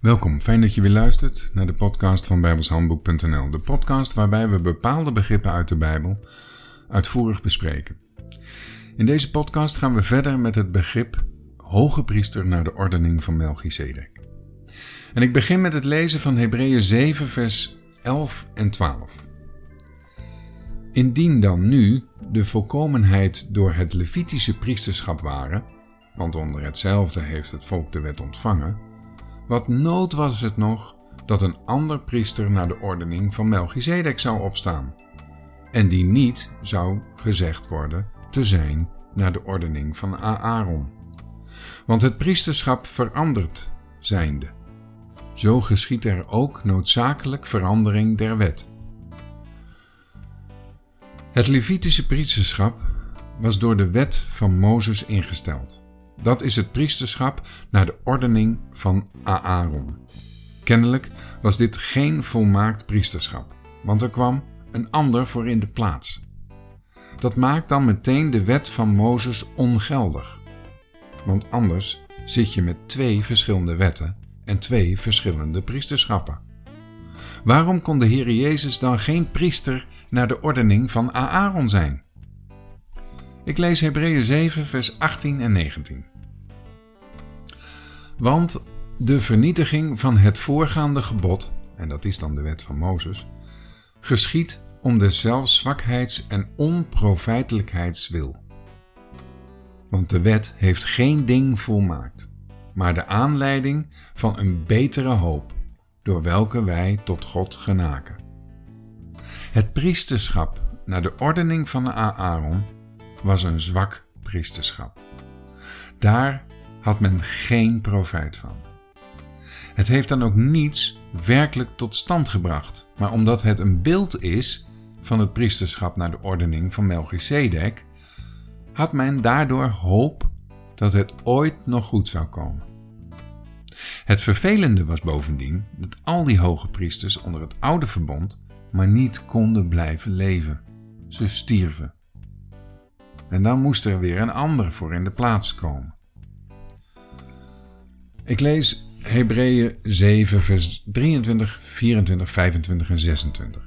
Welkom, fijn dat je weer luistert naar de podcast van bijbelshandboek.nl. De podcast waarbij we bepaalde begrippen uit de Bijbel uitvoerig bespreken. In deze podcast gaan we verder met het begrip hoge priester naar de ordening van Melchizedek. En ik begin met het lezen van Hebreeën 7 vers 11 en 12. Indien dan nu de volkomenheid door het Levitische priesterschap waren, want onder hetzelfde heeft het volk de wet ontvangen, wat nood was het nog dat een ander priester naar de ordening van Melchizedek zou opstaan, en die niet zou gezegd worden te zijn naar de ordening van Aaron. Want het priesterschap verandert zijnde. Zo geschiet er ook noodzakelijk verandering der wet. Het Levitische priesterschap was door de wet van Mozes ingesteld. Dat is het priesterschap naar de ordening van Aaron. Kennelijk was dit geen volmaakt priesterschap, want er kwam een ander voor in de plaats. Dat maakt dan meteen de wet van Mozes ongeldig. Want anders zit je met twee verschillende wetten en twee verschillende priesterschappen. Waarom kon de Heer Jezus dan geen priester naar de ordening van Aaron zijn? Ik lees Hebreeën 7, vers 18 en 19. Want de vernietiging van het voorgaande gebod, en dat is dan de wet van Mozes, geschiet om de zelfzwakheids- en onprofijtelijkheidswil. Want de wet heeft geen ding volmaakt, maar de aanleiding van een betere hoop, door welke wij tot God genaken. Het priesterschap naar de ordening van Aaron was een zwak priesterschap. Daar had men geen profijt van. Het heeft dan ook niets werkelijk tot stand gebracht, maar omdat het een beeld is van het priesterschap naar de ordening van Melchizedek, had men daardoor hoop dat het ooit nog goed zou komen. Het vervelende was bovendien dat al die hoge priesters onder het oude verbond maar niet konden blijven leven. Ze stierven. En dan moest er weer een ander voor in de plaats komen. Ik lees Hebreeën 7, vers 23, 24, 25 en 26.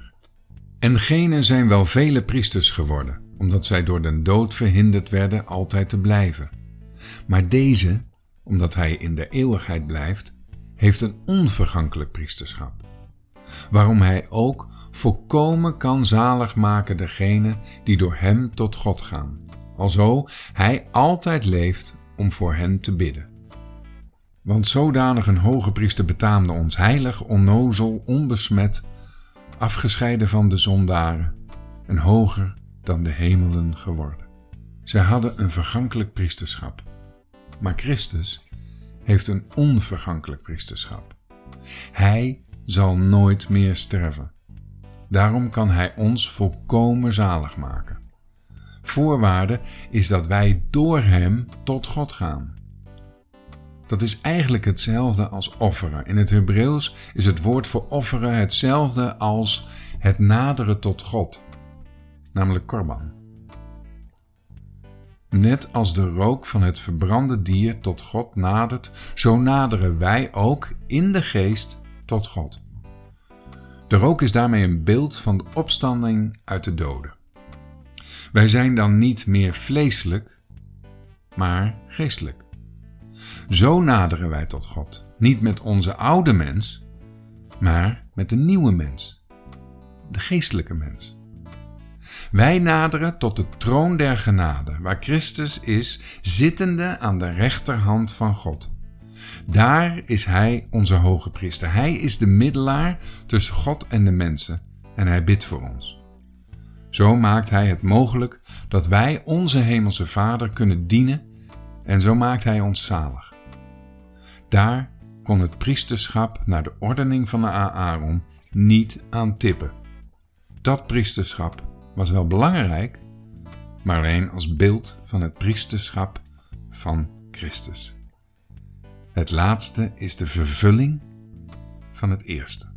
En gene zijn wel vele priesters geworden, omdat zij door den dood verhinderd werden altijd te blijven. Maar deze, omdat hij in de eeuwigheid blijft, heeft een onvergankelijk priesterschap. Waarom hij ook volkomen kan zalig maken degene die door hem tot God gaan, alzo hij altijd leeft om voor hen te bidden. Want zodanig een hoge priester betaamde ons heilig, onnozel, onbesmet, afgescheiden van de zondaren, en hoger dan de hemelen geworden. Zij hadden een vergankelijk priesterschap, maar Christus heeft een onvergankelijk priesterschap. Hij zal nooit meer sterven. Daarom kan Hij ons volkomen zalig maken. Voorwaarde is dat wij door Hem tot God gaan. Dat is eigenlijk hetzelfde als offeren. In het Hebreeuws is het woord voor offeren hetzelfde als het naderen tot God, namelijk korban. Net als de rook van het verbrande dier tot God nadert, zo naderen wij ook in de geest tot God. De rook is daarmee een beeld van de opstanding uit de doden. Wij zijn dan niet meer vleeselijk, maar geestelijk. Zo naderen wij tot God, niet met onze oude mens, maar met de nieuwe mens, de geestelijke mens. Wij naderen tot de troon der genade, waar Christus is, zittende aan de rechterhand van God. Daar is Hij onze hoge priester. Hij is de middelaar tussen God en de mensen en Hij bidt voor ons. Zo maakt Hij het mogelijk dat wij onze Hemelse Vader kunnen dienen en zo maakt Hij ons zalig. Daar kon het priesterschap naar de ordening van de Aaron niet aan tippen. Dat priesterschap was wel belangrijk, maar alleen als beeld van het priesterschap van Christus. Het laatste is de vervulling van het eerste.